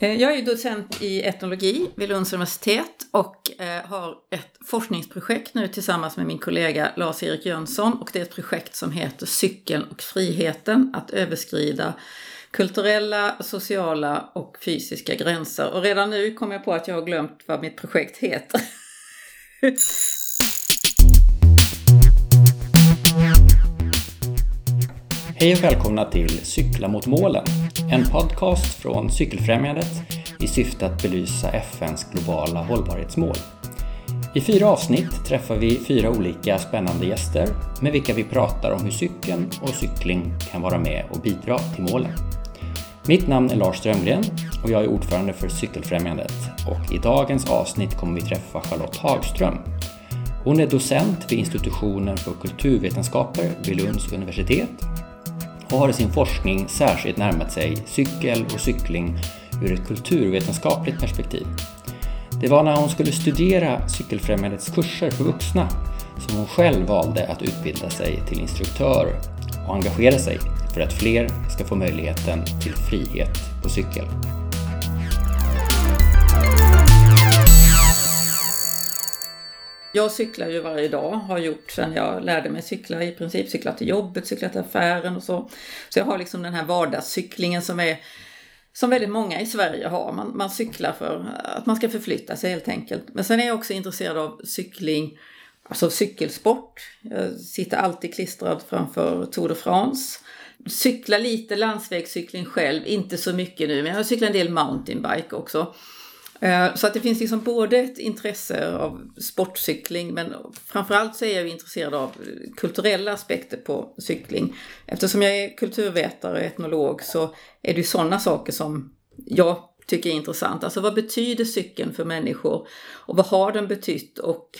Eh, jag är docent i etnologi vid Lunds universitet och eh, har ett forskningsprojekt nu tillsammans med min kollega Lars-Erik Jönsson och det är ett projekt som heter Cykeln och friheten att överskrida kulturella, sociala och fysiska gränser. Och redan nu kom jag på att jag har glömt vad mitt projekt heter. Hej och välkomna till Cykla mot målen, en podcast från Cykelfrämjandet i syfte att belysa FNs globala hållbarhetsmål. I fyra avsnitt träffar vi fyra olika spännande gäster med vilka vi pratar om hur cykeln och cykling kan vara med och bidra till målen. Mitt namn är Lars Strömgren och jag är ordförande för Cykelfrämjandet och i dagens avsnitt kommer vi träffa Charlotte Hagström. Hon är docent vid institutionen för kulturvetenskaper vid Lunds universitet och har i sin forskning särskilt närmat sig cykel och cykling ur ett kulturvetenskapligt perspektiv. Det var när hon skulle studera Cykelfrämjandets kurser för vuxna som hon själv valde att utbilda sig till instruktör och engagera sig för att fler ska få möjligheten till frihet på cykel. Jag cyklar ju varje dag, har gjort sedan jag lärde mig cykla i princip. Cyklat till jobbet, cyklat till affären och så. Så jag har liksom den här vardagscyklingen som är som väldigt många i Sverige har. Man, man cyklar för att man ska förflytta sig helt enkelt. Men sen är jag också intresserad av cykling, alltså cykelsport. Jag sitter alltid klistrad framför Tour de France. Cyklar lite landsvägscykling själv, inte så mycket nu, men jag cyklar en del mountainbike också. Eh, så att det finns liksom både ett intresse av sportcykling men framförallt så är jag intresserad av kulturella aspekter på cykling. Eftersom jag är kulturvetare och etnolog så är det ju sådana saker som jag tycker är intressant. Alltså vad betyder cykeln för människor? Och vad har den betytt? Och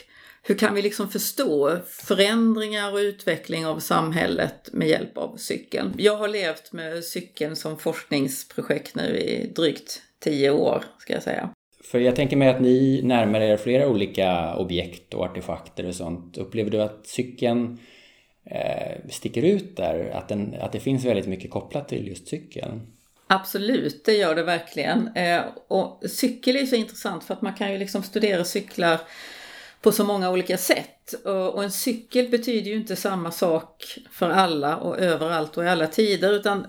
hur kan vi liksom förstå förändringar och utveckling av samhället med hjälp av cykeln? Jag har levt med cykeln som forskningsprojekt nu i drygt tio år, ska jag säga. För jag tänker mig att ni närmar er flera olika objekt och artefakter och sånt. Upplever du att cykeln eh, sticker ut där? Att, den, att det finns väldigt mycket kopplat till just cykeln? Absolut, det gör det verkligen. Eh, och cykel är så intressant för att man kan ju liksom studera cyklar på så många olika sätt. Och en cykel betyder ju inte samma sak för alla och överallt och i alla tider utan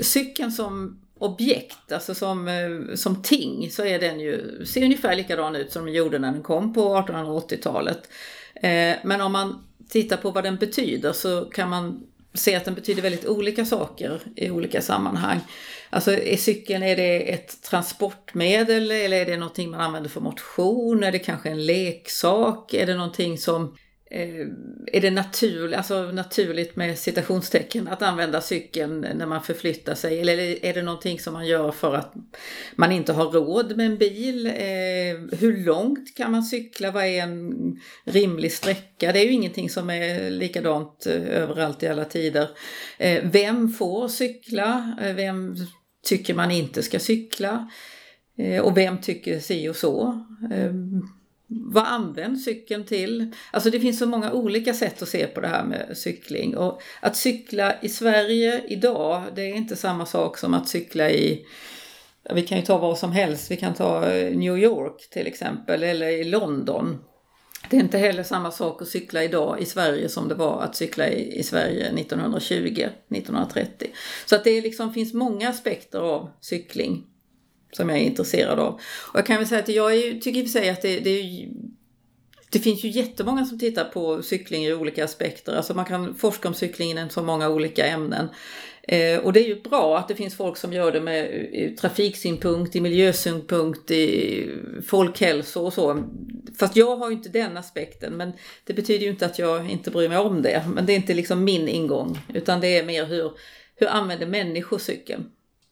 cykeln som objekt, alltså som, eh, som ting, så är den ju, ser ungefär likadan ut som den gjorde när den kom på 1880-talet. Eh, men om man tittar på vad den betyder så kan man se att den betyder väldigt olika saker i olika sammanhang. Alltså är cykeln, är det ett transportmedel eller är det någonting man använder för motion? Är det kanske en leksak? Är det någonting som Eh, är det naturligt, alltså naturligt med citationstecken att använda cykeln när man förflyttar sig? Eller är det någonting som man gör för att man inte har råd med en bil? Eh, hur långt kan man cykla? Vad är en rimlig sträcka? Det är ju ingenting som är likadant eh, överallt i alla tider. Eh, vem får cykla? Vem tycker man inte ska cykla? Och vem tycker si och så? Vad används cykeln till? Alltså det finns så många olika sätt att se på det här med cykling. Och att cykla i Sverige idag, det är inte samma sak som att cykla i vi kan ju ta vad som helst, vi kan ta eh, New York till exempel eller i London. Det är inte heller samma sak att cykla idag i Sverige som det var att cykla i, i Sverige 1920, 1930. Så att det liksom finns många aspekter av cykling som jag är intresserad av. Och jag kan väl säga att jag är, tycker i och för sig att det, det, är, det finns ju jättemånga som tittar på cykling i olika aspekter. Alltså man kan forska om cykling inom så många olika ämnen. Eh, och det är ju bra att det finns folk som gör det med i trafiksynpunkt, i miljösynpunkt, i folkhälso och så. Fast jag har ju inte den aspekten, men det betyder ju inte att jag inte bryr mig om det. Men det är inte liksom min ingång, utan det är mer hur, hur använder människor cykeln?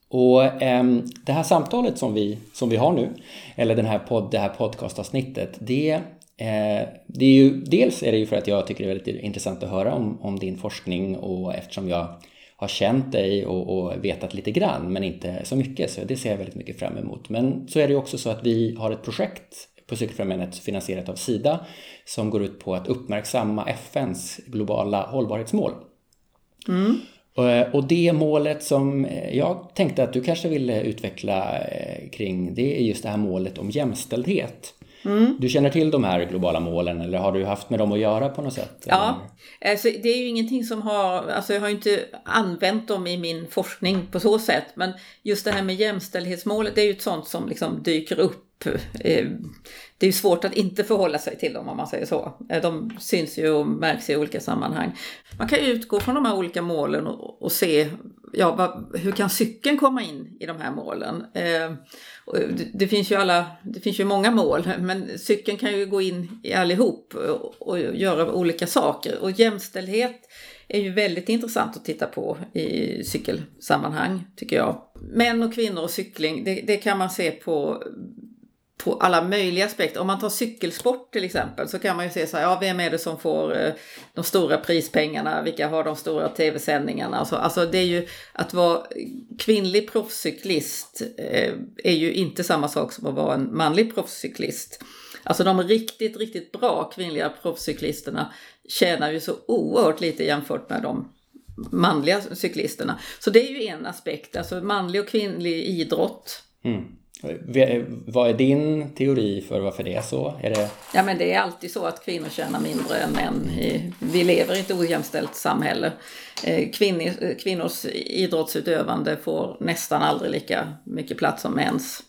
Och eh, det här samtalet som vi, som vi har nu, eller den här podd, det här podcastavsnittet, det, eh, det är ju, dels är det ju för att jag tycker det är väldigt intressant att höra om, om din forskning och eftersom jag har känt dig och, och vetat lite grann men inte så mycket så det ser jag väldigt mycket fram emot. Men så är det ju också så att vi har ett projekt på Cykelfrämjandet finansierat av Sida som går ut på att uppmärksamma FNs globala hållbarhetsmål. Mm. Och det målet som jag tänkte att du kanske ville utveckla kring, det är just det här målet om jämställdhet. Mm. Du känner till de här globala målen eller har du haft med dem att göra på något sätt? Ja, alltså, det är ju ingenting som har, alltså jag har inte använt dem i min forskning på så sätt, men just det här med jämställdhetsmålet, det är ju ett sånt som liksom dyker upp. Eh, det är ju svårt att inte förhålla sig till dem om man säger så. Eh, de syns ju och märks i olika sammanhang. Man kan utgå från de här olika målen och, och se ja, vad, hur kan cykeln komma in i de här målen? Eh, det, det, finns ju alla, det finns ju många mål, men cykeln kan ju gå in i allihop och, och göra olika saker. Och jämställdhet är ju väldigt intressant att titta på i cykelsammanhang, tycker jag. Män och kvinnor och cykling, det, det kan man se på på alla möjliga aspekter. Om man tar cykelsport till exempel så kan man ju se så här, ja vem är det som får eh, de stora prispengarna, vilka har de stora tv-sändningarna? Alltså, alltså det är ju att vara kvinnlig proffscyklist eh, är ju inte samma sak som att vara en manlig proffscyklist. Alltså de riktigt, riktigt bra kvinnliga proffscyklisterna tjänar ju så oerhört lite jämfört med de manliga cyklisterna. Så det är ju en aspekt, alltså manlig och kvinnlig idrott. Mm. Vad är din teori för varför det är så? Är det... Ja men det är alltid så att kvinnor tjänar mindre än män. Vi lever i ett ojämställt samhälle. Eh, kvinnors idrottsutövande får nästan aldrig lika mycket plats som mäns.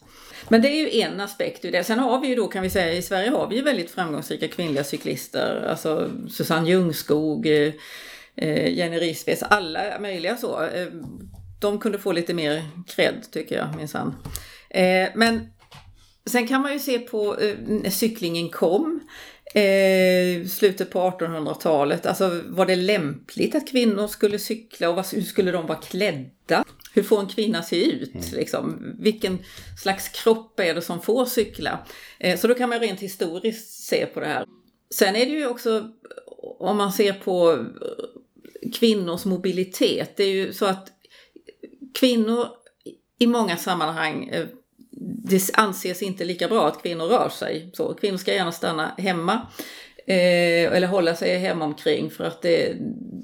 Men det är ju en aspekt i det. Sen har vi ju då kan vi säga i Sverige har vi ju väldigt framgångsrika kvinnliga cyklister. Alltså Susanne Ljungskog, eh, eh, Jenny Risves, alla möjliga så. De kunde få lite mer cred tycker jag minsann. Eh, men sen kan man ju se på eh, när cyklingen kom. Eh, slutet på 1800-talet, alltså var det lämpligt att kvinnor skulle cykla och hur skulle de vara klädda? Hur får en kvinna se ut? Mm. Liksom? Vilken slags kropp är det som får cykla? Eh, så då kan man rent historiskt se på det här. Sen är det ju också, om man ser på kvinnors mobilitet, det är ju så att kvinnor i många sammanhang eh, det anses inte lika bra att kvinnor rör sig. Så kvinnor ska gärna stanna hemma eh, eller hålla sig hemma omkring för att det,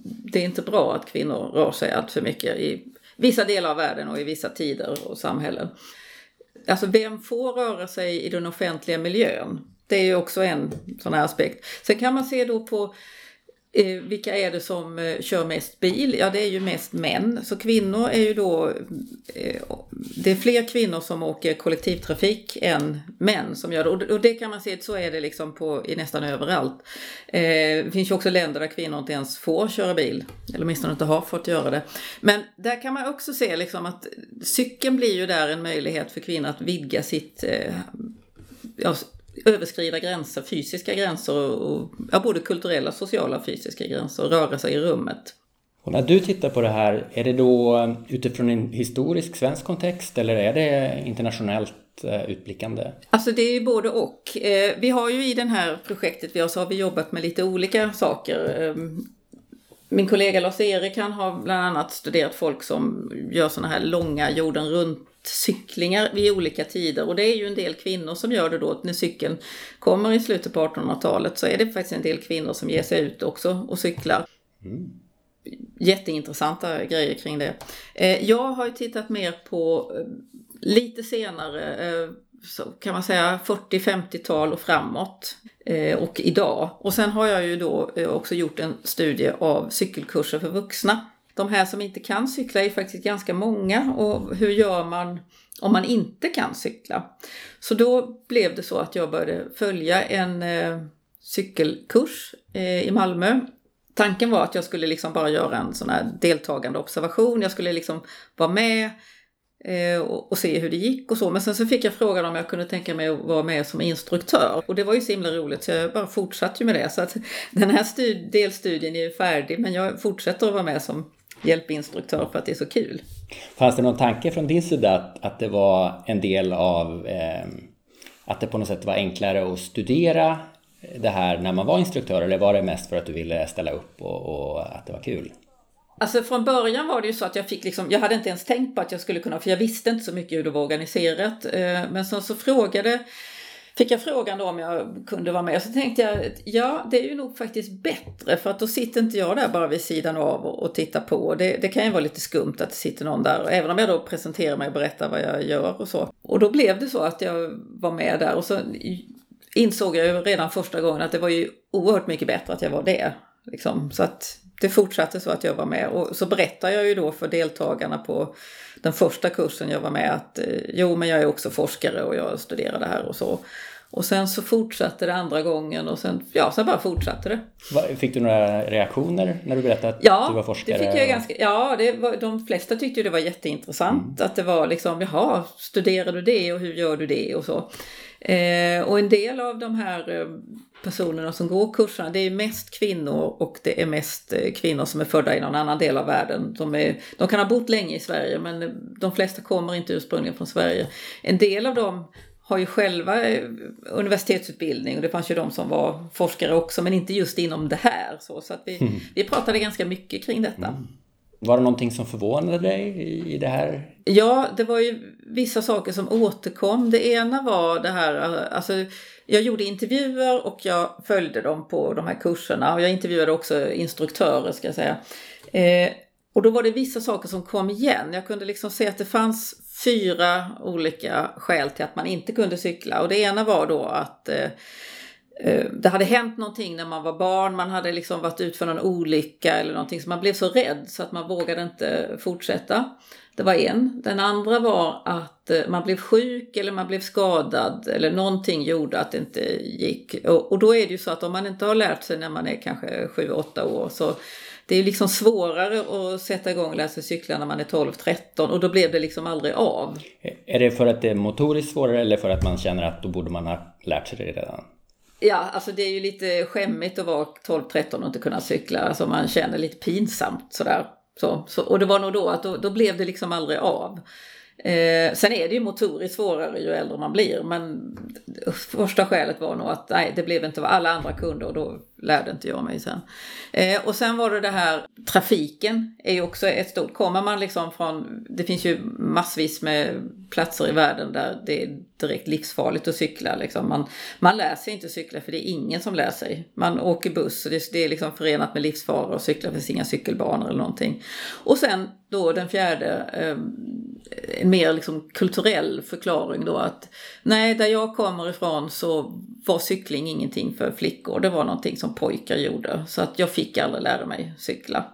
det är inte bra att kvinnor rör sig allt för mycket i vissa delar av världen och i vissa tider och samhällen. Alltså vem får röra sig i den offentliga miljön? Det är ju också en sån här aspekt. Sen kan man se då på Eh, vilka är det som eh, kör mest bil? Ja, det är ju mest män. Så kvinnor är ju då... Eh, det är fler kvinnor som åker kollektivtrafik än män som gör det. Och det kan man se, så är det liksom på, i nästan överallt. Eh, det finns ju också länder där kvinnor inte ens får köra bil. Eller åtminstone inte har fått göra det. Men där kan man också se liksom att cykeln blir ju där en möjlighet för kvinnor att vidga sitt eh, ja, överskrida gränser, fysiska gränser, och, ja, både kulturella, sociala och fysiska gränser röra sig i rummet. Och när du tittar på det här, är det då utifrån en historisk svensk kontext eller är det internationellt eh, utblickande? Alltså det är ju både och. Eh, vi har ju i det här projektet vi har, så har vi jobbat med lite olika saker. Ehm, min kollega Lars-Erik han har bland annat studerat folk som gör sådana här långa jorden runt cyklingar vid olika tider och det är ju en del kvinnor som gör det då när cykeln kommer i slutet på 1800-talet så är det faktiskt en del kvinnor som ger sig ut också och cyklar. Mm. Jätteintressanta grejer kring det. Eh, jag har ju tittat mer på eh, lite senare, eh, så kan man säga 40-50-tal och framåt och idag. Och sen har jag ju då också gjort en studie av cykelkurser för vuxna de här som inte kan cykla är faktiskt ganska många och hur gör man om man inte kan cykla? Så då blev det så att jag började följa en eh, cykelkurs eh, i Malmö. Tanken var att jag skulle liksom bara göra en sån här deltagande observation. Jag skulle liksom vara med eh, och, och, se hur det gick och så. Men sen så fick jag frågan om jag kunde tänka mig att vara med som instruktör. Och det var ju så himla roligt så jag bara fortsatte med det. Så att den här delstudien är ju färdig men jag fortsätter att vara med som hjälpinstruktör för att det är så kul. Fanns det någon tanke från din sida att, att det var en del av eh, att det på något sätt var enklare att studera det här när man var instruktör eller var det mest för att du ville ställa upp och, och att det var kul? Alltså från början var det ju så att jag fick liksom, jag hade inte ens tänkt på att jag skulle kunna, för jag visste inte så mycket hur det var organiserat. Eh, men sen så frågade fick jag frågan då om jag kunde vara med. Så tänkte jag, ja det är ju nog faktiskt bättre för att då sitter inte jag där bara vid sidan av och, och tittar på. Det, det kan ju vara lite skumt att det sitter någon där, även om jag då presenterar mig och berättar vad jag gör och så. Och då blev det så att jag var med där och så insåg jag ju redan första gången att det var ju oerhört mycket bättre att jag var det. Liksom. Så att det fortsatte så att jag var med och så berättar jag ju då för deltagarna på den första kursen jag var med att eh, jo men jag är också forskare och jag studerar det här och så. Och sen så fortsatte det andra gången och sen, ja, sen bara fortsatte det. Fick du några reaktioner när du berättade att ja, du var forskare? Det fick jag ganska, ja, det var, de flesta tyckte det var jätteintressant. Mm. Att det var liksom, jaha, studerar du det och hur gör du det och så. Eh, och en del av de här eh, personerna som går kurserna, det är mest kvinnor och det är mest eh, kvinnor som är födda i någon annan del av världen. De, är, de kan ha bott länge i Sverige men de flesta kommer inte ursprungligen från Sverige. En del av dem har ju själva eh, universitetsutbildning och det fanns ju de som var forskare också men inte just inom det här. Så, så att vi, mm. vi pratade ganska mycket kring detta. Mm. Var det någonting som förvånade dig i det här? Ja, det var ju vissa saker som återkom. Det ena var det här, alltså jag gjorde intervjuer och jag följde dem på de här kurserna och jag intervjuade också instruktörer ska jag säga. Eh, och då var det vissa saker som kom igen. Jag kunde liksom se att det fanns fyra olika skäl till att man inte kunde cykla och det ena var då att eh, eh det hade hänt någonting när man var barn, man hade liksom varit ut för någon olycka eller någonting så man blev så rädd så att man vågade inte fortsätta. Det var en. Den andra var att eh, man blev sjuk eller man blev skadad eller någonting gjorde att det inte gick. Och, då är det ju så att om man inte har lärt sig när man är kanske 7-8 år så det är liksom svårare att sätta igång och lära sig cykla när man är 12-13 och då blev det liksom aldrig av. Är det för att det är motoriskt svårare eller för att man känner att då borde man ha lärt sig det redan? Ja, alltså det är ju lite skämmigt att vara 12-13 och inte kunna cykla. Alltså man känner lite pinsamt sådär. Så, så, och det var nog då att då, då blev det liksom aldrig av. Eh, sen är det ju motoriskt svårare ju äldre man blir men första skälet var nog att nej, det blev inte vad alla andra kunde och då lärde inte jag mig sen. Eh, och sen var det det här, trafiken är ju också ett stort, kommer man liksom från, det finns ju massvis med platser i världen där det är direkt livsfarligt att cykla. Liksom. Man, man lär sig inte cykla för det är ingen som lär sig. Man åker buss och det, det är liksom förenat med livsfara att cykla, det finns inga cykelbanor eller någonting. Och sen då den fjärde, eh, en mer liksom kulturell förklaring då att nej, där jag kommer ifrån så var cykling ingenting för flickor. Det var någonting som pojkar gjorde. Så att jag fick aldrig lära mig cykla.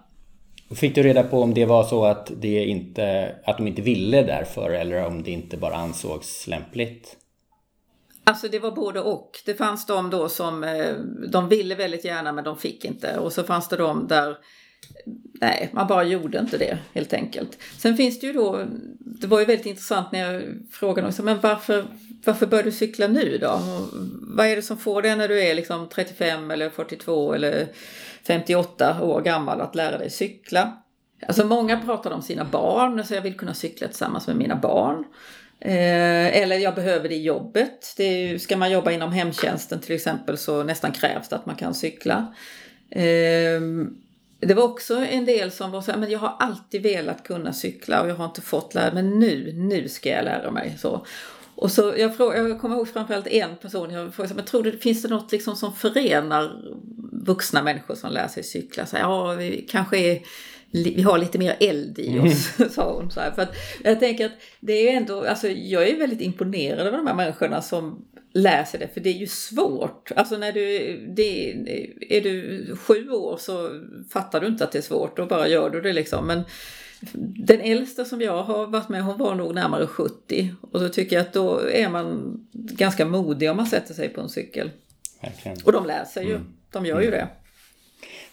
Fick du reda på om det var så att, det inte, att de inte ville därför eller om det inte bara ansågs lämpligt? Alltså det var både och. Det fanns de då som eh, de ville väldigt gärna men de fick inte. Och så fanns det de där nej, man bara gjorde inte det helt enkelt. Sen finns det ju då, det var ju väldigt intressant när jag frågade också, men varför, varför bör du cykla nu då? vad är det som får dig när du är liksom 35 eller 42 eller 58 år gammal att lära dig cykla? Alltså många pratar om sina barn, så jag vill kunna cykla tillsammans med mina barn. Eh, eller jag behöver det i jobbet. Det är, ska man jobba inom hemtjänsten till exempel så nästan krävs det att man kan cykla. Eh, det var också en del som var så här, men jag har alltid velat kunna cykla och jag har inte fått lära mig, men nu, nu ska jag lära mig. Så. Och så jag, fråg, jag kommer ihåg framförallt en person, jag frågade, men tror du, finns det något liksom som förenar vuxna människor som lär sig cykla? Så, ja, vi kanske är vi har lite mer eld i oss, mm. sa hon. Så här. För att jag tänker att det är ändå, alltså jag är väldigt imponerad av de här människorna som lär sig det, för det är ju svårt. Alltså när du, det, är du sju år så fattar du inte att det är svårt, då bara gör du det liksom. Men den äldsta som jag har varit med, hon var nog närmare 70. Och så tycker jag att då är man ganska modig om man sätter sig på en cykel. Verkligen. Och de lär sig ju, mm. de gör ju mm. det.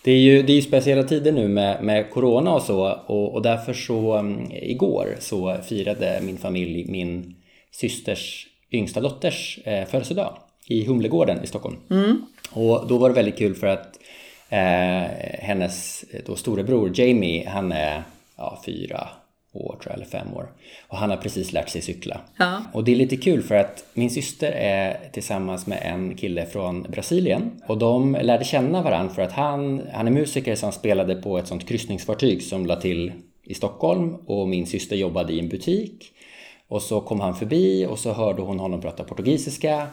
Det är ju, det är ju speciella tider nu med, med Corona och så och, och därför så um, igår så firade min familj min systers yngsta dotters eh, födelsedag i Humlegården i Stockholm. Mm. Och då var det väldigt kul för att eh, hennes då storebror Jamie, han är ja, fyra år tror jag, eller fem år. Och han har precis lärt sig cykla. Ja. Och det är lite kul för att min syster är tillsammans med en kille från Brasilien. Och de lärde känna varandra för att han, han är musiker som spelade på ett sånt kryssningsfartyg som la till i Stockholm och min syster jobbade i en butik. Och så kom han förbi och så hörde hon honom prata portugisiska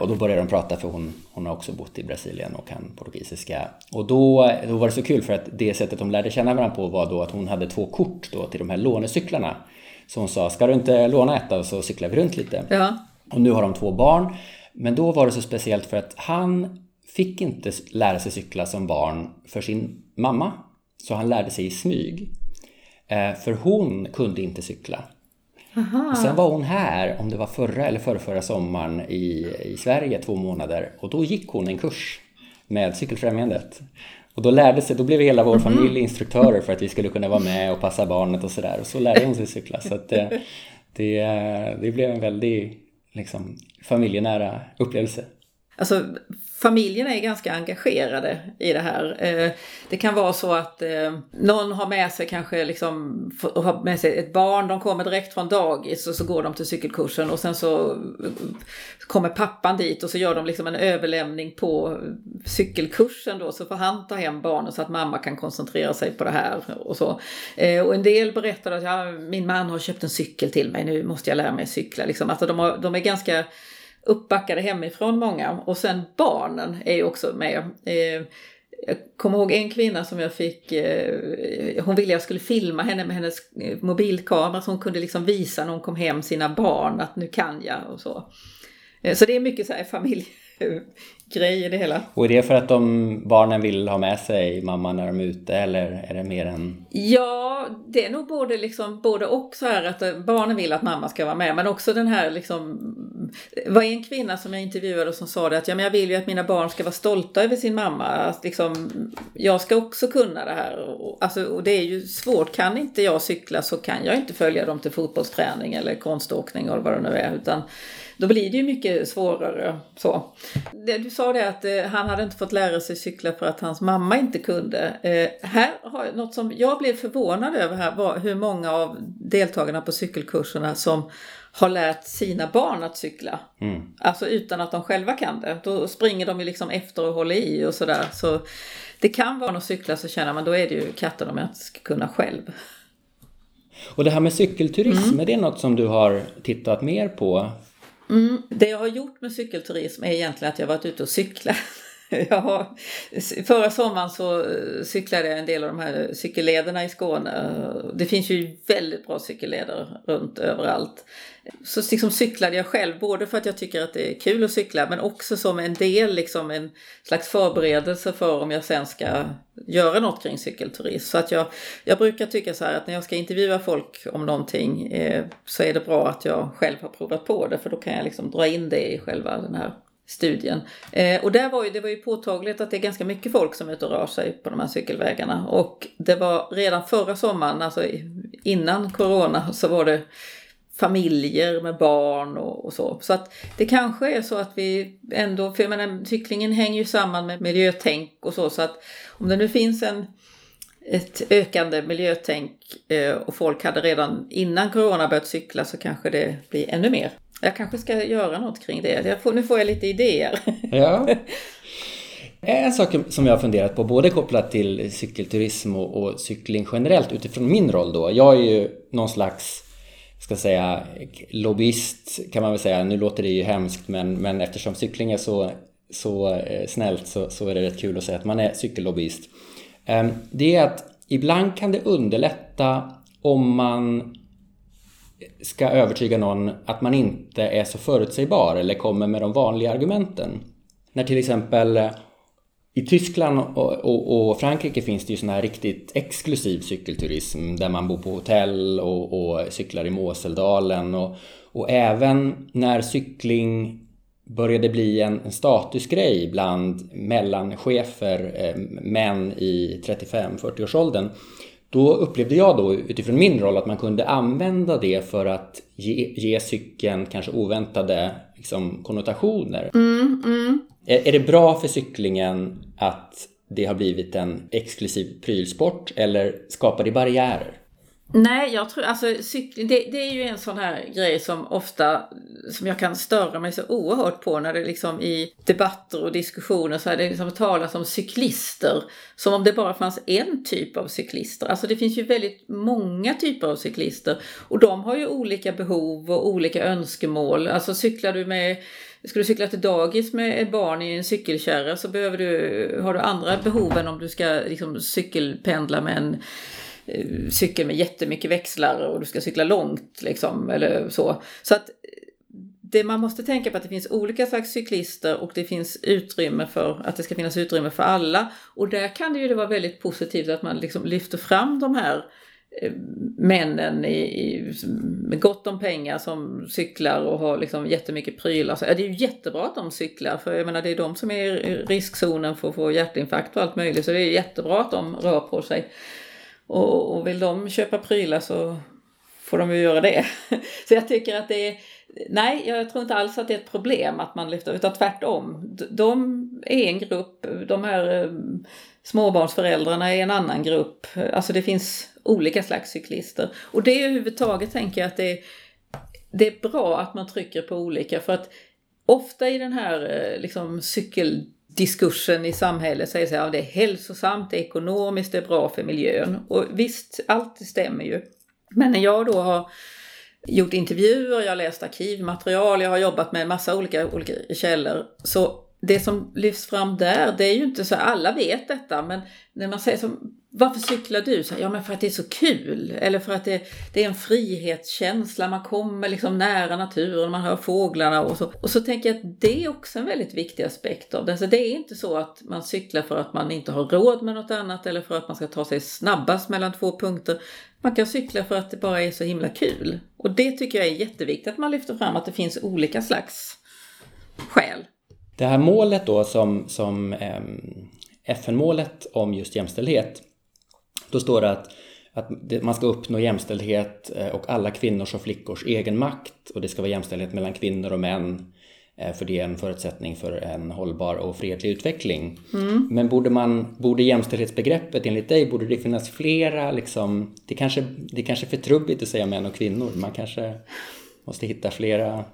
och då började de prata för hon, hon har också bott i Brasilien och kan portugisiska. Och då, då var det så kul för att det sättet de lärde känna varandra på var då att hon hade två kort då till de här lånecyklarna. Så hon sa, ska du inte låna ett och så cyklar vi runt lite. Ja. Och nu har de två barn. Men då var det så speciellt för att han fick inte lära sig cykla som barn för sin mamma. Så han lärde sig i smyg. Eh, för hon kunde inte cykla. Och sen var hon här, om det var förra eller förrförra sommaren i, i Sverige två månader. Och då gick hon en kurs med Cykelfrämjandet. Och då lärde sig, då blev hela vår familj instruktörer för att vi skulle kunna vara med och passa barnet och sådär. Och så lärde hon sig cykla. Så att det, det, det blev en väldigt liksom, familjenära upplevelse. Alltså familjerna är ganska engagerade i det här. Eh, det kan vara så att eh, någon har med sig kanske liksom, har med sig ett barn, de kommer direkt från dagis och så går de till cykelkursen och sen så eh, kommer pappan dit och så gör de liksom en överlämning på cykelkursen då så får han ta hem barnet så att mamma kan koncentrera sig på det här och så. Och en del berättar att ja, min man har köpt en cykel till mig, nu måste jag lära mig cykla. Liksom. Alltså de, har, de är ganska uppbackade hemifrån många. Och sen barnen är ju också med. Eh, jag kommer ihåg en kvinna som jag fick, eh, hon ville jag skulle filma henne med hennes mobilkamera så hon kunde liksom visa när hon kom hem sina barn att nu kan jag och så. Eh, så det är mycket så här familj grej i det hela. Och är det för att de barnen vill ha med sig mamma när de är ute eller är det mer en... Ja, det är nog både, liksom, både och så här att barnen vill att mamma ska vara med men också den här liksom... Var en kvinna som jag intervjuade som sa det att ja, men jag vill ju att mina barn ska vara stolta över sin mamma. Att liksom, jag ska också kunna det här. Alltså, och det är ju svårt. Kan inte jag cykla så kan jag inte följa dem till fotbollsträning eller konståkning eller vad det nu är. Utan då blir det ju mycket svårare. Så. Du sa det att eh, han hade inte fått lära sig cykla för att hans mamma inte kunde. Eh, här har något som jag blev förvånad över här var hur många av deltagarna på cykelkurserna som har lärt sina barn att cykla. Mm. Alltså utan att de själva kan det. Då springer de ju liksom efter och håller i och sådär. Så det kan vara att cykla så känner man då är det ju katten om jag inte ska kunna själv. Och det här med cykelturism, mm. är det något som du har tittat mer på? Mm. Det jag har gjort med cykelturism är egentligen att jag varit ute och cyklat. Ja, förra sommaren så eh, cyklade jag en del av de här cykellederna i Skåne. Det finns ju väldigt bra cykelleder runt överallt. Så liksom cyklade jag själv, både för att jag tycker att det är kul att cykla men också som en del, liksom en slags förberedelse för om jag sen ska göra något kring cykelturism. Så att jag, jag brukar tycka så här att när jag ska intervjua folk om någonting eh, så är det bra att jag själv har provat på det för då kan jag liksom dra in det i själva den här studien. Eh, och där var ju, det var ju påtagligt att det är ganska mycket folk som är ute och rör sig på de här cykelvägarna. Och det var redan förra sommaren, alltså innan corona, så var det familjer med barn och, och, så. Så att det kanske är så att vi ändå, för jag menar cyklingen hänger ju samman med miljötänk och så. Så att om det nu finns en, ett ökande miljötänk eh, och folk hade redan innan corona börjat cykla så kanske det blir ännu mer. Jag kanske ska göra något kring det. Får, nu får jag lite idéer. Ja. En sak som jag har funderat på, både kopplat till cykelturism och, och, cykling generellt utifrån min roll då. Jag är ju någon slags, ska säga, lobbyist kan man väl säga. Nu låter det ju hemskt men, men eftersom cykling är så, så eh, snällt så, så är det rätt kul att säga att man är cykellobbyist. Ehm, det är att ibland kan det underlätta om man ska övertyga någon att man inte är så förutsägbar eller kommer med de vanliga argumenten. När till exempel eh, i Tyskland och, och, och, Frankrike finns det ju sån här riktigt exklusiv cykelturism där man bor på hotell och, och cyklar i Moseldalen och, och även när cykling började bli en, en statusgrej bland mellanchefer, eh, män i 35-40-årsåldern då upplevde jag då utifrån min roll att man kunde använda det för att ge, ge cykeln kanske oväntade liksom, konnotationer. Mm, mm. Är, är det bra för cyklingen att det har blivit en exklusiv prylsport eller skapar det barriärer? Nej, jag tror alltså cykling, det, det, är ju en sån här grej som ofta, som jag kan störa mig så oerhört på när det liksom i debatter och diskussioner så är det liksom talas om cyklister. Som om det bara fanns en typ av cyklister. Alltså det finns ju väldigt många typer av cyklister. Och de har ju olika behov och olika önskemål. Alltså cyklar du med Ska du cykla till dagis med ett barn i en cykelkärra så behöver du, har du andra behov än om du ska liksom cykelpendla med en Eh, cykel med jättemycket växlar och du ska cykla långt liksom eller så. Så att eh, det man måste tänka på att det finns olika slags cyklister och det finns utrymme för att det ska finnas utrymme för alla. Och där kan det ju vara väldigt positivt att man liksom lyfter fram de här eh, männen i, i, med gott om pengar som cyklar och har liksom jättemycket prylar. Så, ja, det är ju jättebra att de cyklar för jag menar det är de som är i riskzonen för att få hjärtinfarkt och allt möjligt. Så det är jättebra att de rör på sig. Och, och vill de köpa prylar så får de ju göra det. Så jag tycker att det är, nej jag tror inte alls att det är ett problem att man lyfter, utan tvärtom. De är en grupp, de här eh, småbarnsföräldrarna är en annan grupp. Alltså det finns olika slags cyklister. Och det överhuvudtaget tänker jag att det, det är bra att man trycker på olika för att ofta i den här eh, liksom cykel diskursen i samhället säger att ja, det är hälsosamt, det är ekonomiskt, det är bra för miljön. Och visst, allt stämmer ju. Men när jag då har gjort intervjuer, jag har läst arkivmaterial, jag har jobbat med en massa olika, olika källor. Så det som lyfts fram där, det är ju inte så, alla vet detta, men när man säger som varför cyklar du? Så, ja, men för att det är så kul. Eller för att det, det är en frihetskänsla. Man kommer liksom nära naturen, man hör fåglarna och så. Och så tänker jag att det är också en väldigt viktig aspekt av det. Så det är inte så att man cyklar för att man inte har råd med något annat eller för att man ska ta sig snabbast mellan två punkter. Man kan cykla för att det bara är så himla kul. Och det tycker jag är jätteviktigt att man lyfter fram att det finns olika slags skäl. Det här målet då som, som eh, FN-målet om just jämställdhet då står det att, att man ska uppnå jämställdhet eh, och alla kvinnors och flickors egen makt och det ska vara jämställdhet mellan kvinnor och män eh, för det är en förutsättning för en hållbar och fredlig utveckling. Mm. Men borde, man, borde jämställdhetsbegreppet enligt dig, borde det finnas flera liksom, det kanske, det kanske är för trubbigt att säga män och kvinnor, man kanske måste hitta flera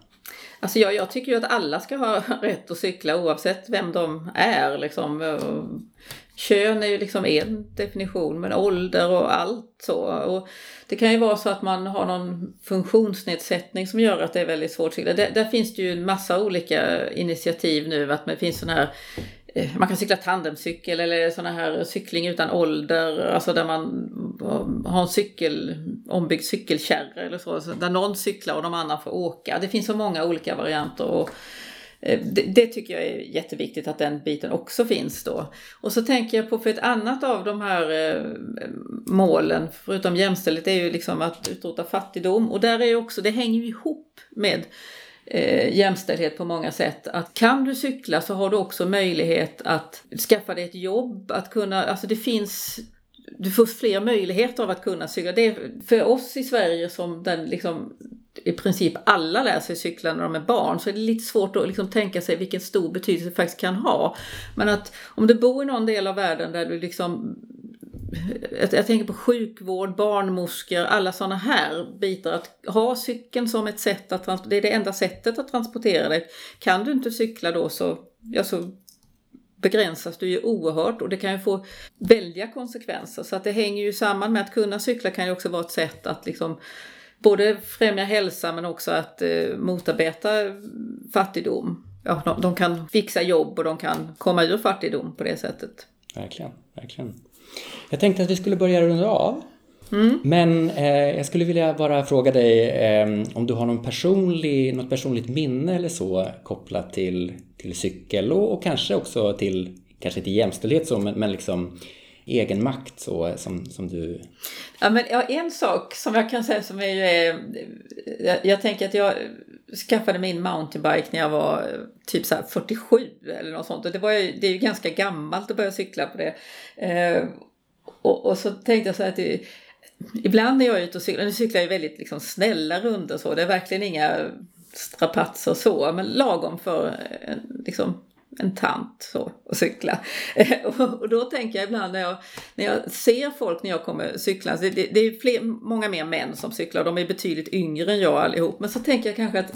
Alltså jag, jag tycker ju att alla ska ha rätt att cykla oavsett vem de är. Liksom. Kön är ju liksom en definition, men ålder och allt så. Och det kan ju vara så att man har någon funktionsnedsättning som gör att det är väldigt svårt att cykla. Där, där finns det ju en massa olika initiativ nu, att det finns sådana här eh, man kan cykla tandemcykel eller sådana här cykling utan ålder, alltså där man eh, har en cykel, ombyggd cykelkärra eller så, där någon cyklar och de andra får åka. Det finns så många olika varianter och Eh, Eh, det, det, tycker jag är jätteviktigt att den biten också finns då. Och så tänker jag på för ett annat av de här eh, målen, förutom jämställdhet, är ju liksom att utrota fattigdom. Och där är ju också, det hänger ju ihop med eh, jämställdhet på många sätt. Att kan du cykla så har du också möjlighet att skaffa dig ett jobb, att kunna, alltså det finns du får fler möjligheter av att kunna cykla. Det är för oss i Sverige som den liksom i princip alla lär sig cykla när de är barn så är det lite svårt att liksom tänka sig vilken stor betydelse det faktiskt kan ha. Men att om du bor i någon del av världen där du liksom jag tänker på sjukvård, barnmorskor, alla sådana här bitar. Att ha cykeln som ett sätt att det är det enda sättet att transportera dig. Kan du inte cykla då så, ja, så begränsas du ju oerhört och det kan ju få väldiga konsekvenser. Så att det hänger ju samman med att kunna cykla kan ju också vara ett sätt att liksom både främja hälsa men också att eh, motarbeta fattigdom. Ja, de, de, kan fixa jobb och de kan komma ur fattigdom på det sättet. Verkligen, verkligen. Jag tänkte att vi skulle börja runda av. Mm. Men eh, jag skulle vilja bara fråga dig eh, om du har någon personlig, något personligt minne eller så kopplat till, till cykel och, och kanske också till, kanske inte jämställdhet så, men, men liksom egenmakt så, som, som du... Ja, men ja, en sak som jag kan säga som är ju eh, jag, jag tänker att jag skaffade min mountainbike när jag var eh, typ så 47 eller något sånt och det, var ju, det är ju ganska gammalt att börja cykla på det. Eh, och, och, så tänkte jag så här att det, ibland när jag är ute och cyklar, nu cyklar jag väldigt liksom snälla rundor så, det är verkligen inga strapatser så, men lagom för eh, liksom en tant så, och cykla. och då tänker jag ibland när jag, när jag ser folk när jag kommer cykla, det, det, det är fler, många mer män som cyklar, de är betydligt yngre än jag allihop, men så tänker jag kanske att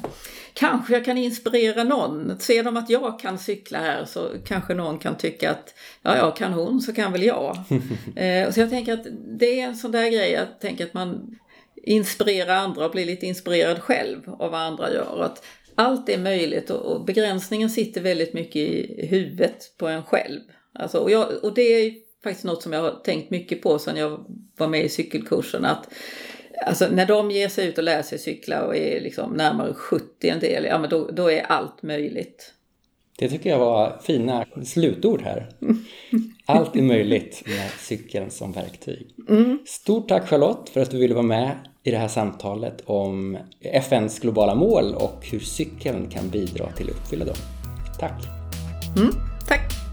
kanske jag kan inspirera någon. Ser de att jag kan cykla här så kanske någon kan tycka att ja, ja, kan hon så kan väl jag. eh, så jag tänker att det är en sån där grej, jag tänker att man inspirerar andra och blir lite inspirerad själv av vad andra gör. Att allt är möjligt och, begränsningen sitter väldigt mycket i huvudet på en själv. Alltså, och, jag, och det är faktiskt något som jag har tänkt mycket på sedan jag var med i cykelkursen. Att, alltså, när de ger sig ut och lär sig cykla och är liksom närmare 70 en del, ja men då, då är allt möjligt. Det tycker jag var fina slutord här. Allt är möjligt med cykeln som verktyg. Mm. Stort tack Charlotte för att du ville vara med i det här samtalet om FNs globala mål och hur cykeln kan bidra till att uppfylla dem. Tack! Mm, tack!